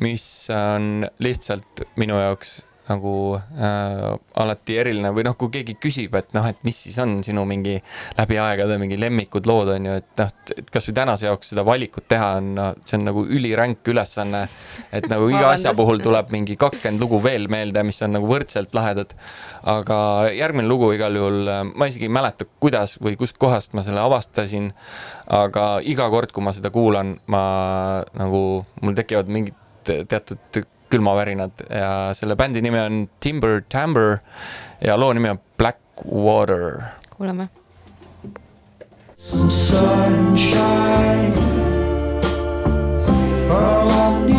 mis on lihtsalt minu jaoks nagu äh, alati eriline või noh, kui keegi küsib, et noh, et mis siis on sinu mingi läbi aegade mingi lemmikud lood on ju, et noh, et kasvõi tänase jaoks seda valikut teha on see on nagu üliränk ülesanne. et nagu iga asja puhul tuleb mingi kakskümmend lugu veel meelde, mis on nagu võrdselt lahedad. aga järgmine lugu igal juhul, ma isegi ei mäleta, kuidas või kustkohast ma selle avastasin. aga iga kord, kui ma seda kuulan, ma nagu, mul tekivad mingid teatud külmavärinad ja selle bändi nimi on Timber Timber ja loo nimi on Blackwater. kuulame. sunshine. All I need,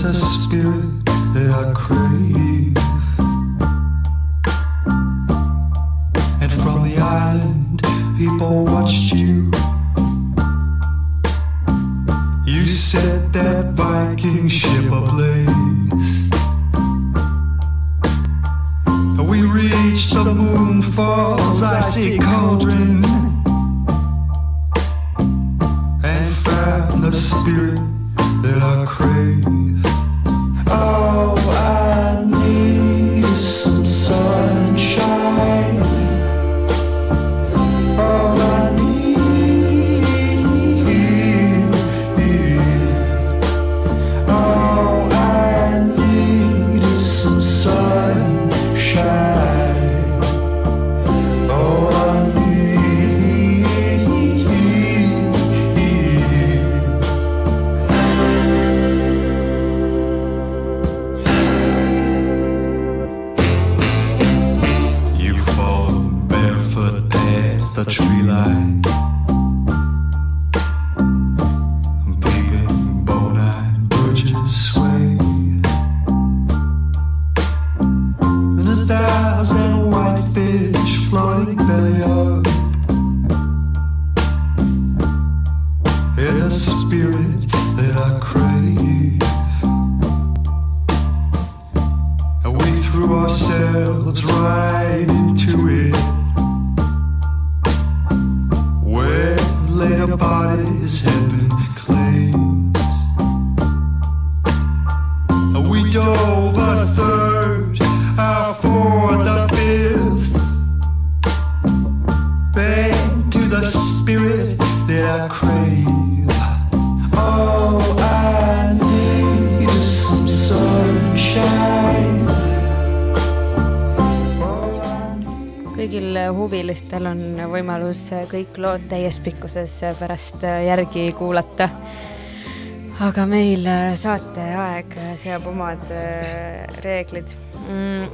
There's a spirit that I crave. And from the island, people watched. You huvilistel on võimalus kõik lood täies pikkuses pärast järgi kuulata. aga meil äh, saateaeg seab omad äh, reeglid mm..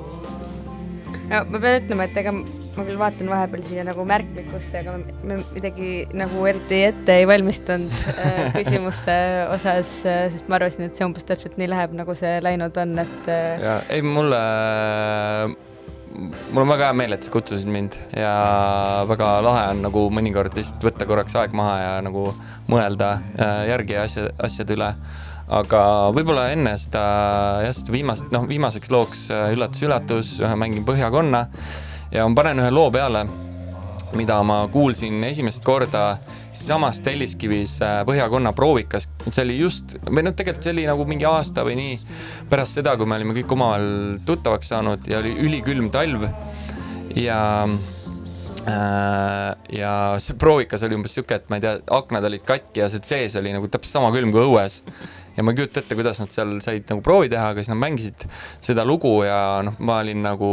ma pean ütlema, et ega ma küll vaatan vahepeal siia nagu märkmikusse, aga me midagi nagu eriti ette ei valmistanud äh, küsimuste osas, sest ma arvasin, et see umbes täpselt nii läheb, nagu see läinud on, et äh, ja ei, mulle, mul on väga hea meel, et sa kutsusid mind ja väga lahe on nagu mõnikord lihtsalt võtta korraks aeg maha ja nagu mõelda äh, järgi asja, asjade üle. aga võib-olla enne seda jah, seda viimast, noh, viimaseks looks äh, üllatus-üllatus, mängin Põhjakonna ja ma panen ühe loo peale, mida ma kuulsin esimest korda siinsamas Telliskivis äh, Põhjakonna proovikas, see oli just, või noh, tegelikult see oli nagu mingi aasta või nii pärast seda, kui me olime kõik omavahel tuttavaks saanud ja oli ülikülm talv. Ja äh, ja see proovikas oli umbes sihuke, et ma ei tea, aknad olid katki ja see sees oli nagu täpselt sama külm kui õues. Ja ma ei kujuta ette, kuidas nad seal said nagu proovi teha, aga siis nad mängisid seda lugu ja noh, ma olin nagu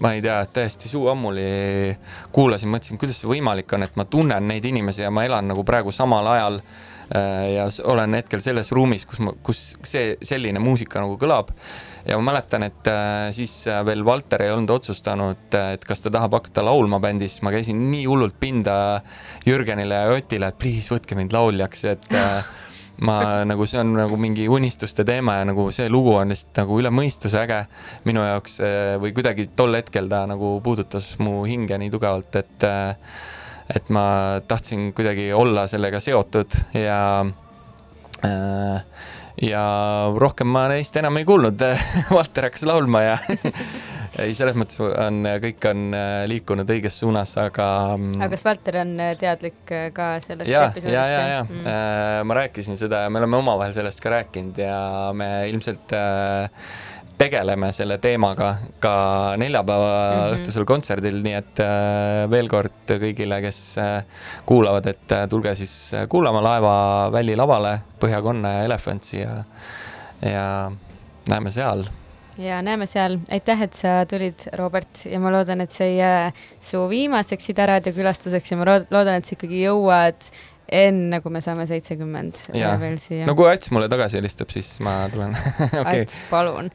ma ei tea, täiesti suu ammuli kuulasin, mõtlesin, kuidas see võimalik on, et ma tunnen neid inimesi ja ma elan nagu praegu samal ajal äh, ja olen hetkel selles ruumis, kus ma, kus see selline muusika nagu kõlab. ja ma mäletan, et äh, siis äh, veel Valter ei olnud otsustanud, et kas ta tahab hakata laulma bändis, ma käisin nii hullult pinda Jürgenile ja Otile, et please võtke mind lauljaks, et ma nagu see on nagu mingi unistuste teema ja nagu see lugu on lihtsalt nagu üle mõistuse äge minu jaoks eh, või kuidagi tol hetkel ta nagu puudutas mu hinge nii tugevalt, et eh, et ma tahtsin kuidagi olla sellega seotud ja äh, ja rohkem ma neist enam ei kuulnud. Valter hakkas laulma ja ei, selles mõttes on, kõik on äh, liikunud õiges suunas, aga. aga kas Valter on äh, teadlik äh, ka sellest ja, episoodist? ja, ja, ja Mm. äh, ma rääkisin seda ja me oleme omavahel sellest ka rääkinud ja me ilmselt äh, tegeleme selle teemaga ka neljapäeva mm. -hmm. õhtusel kontserdil, nii et äh, veel kord kõigile, kes äh, kuulavad, et äh, tulge siis äh, kuulama laeva välilavale Põhjakonna ja Elephantsi ja, ja näeme seal. Ja näeme seal, aitäh, et sa tulid, Robert, ja ma loodan, et see ei jää su viimaseks Ida raadio külastuseks ja ma lood- loodan, et sa ikkagi jõuad enne, kui me saame seitsekümmend veel siia no kui Ats mulle tagasi helistab, siis ma tulen. okei, Ats, palun.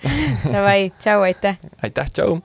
Davai, tšau, aitäh. aitäh, tšau.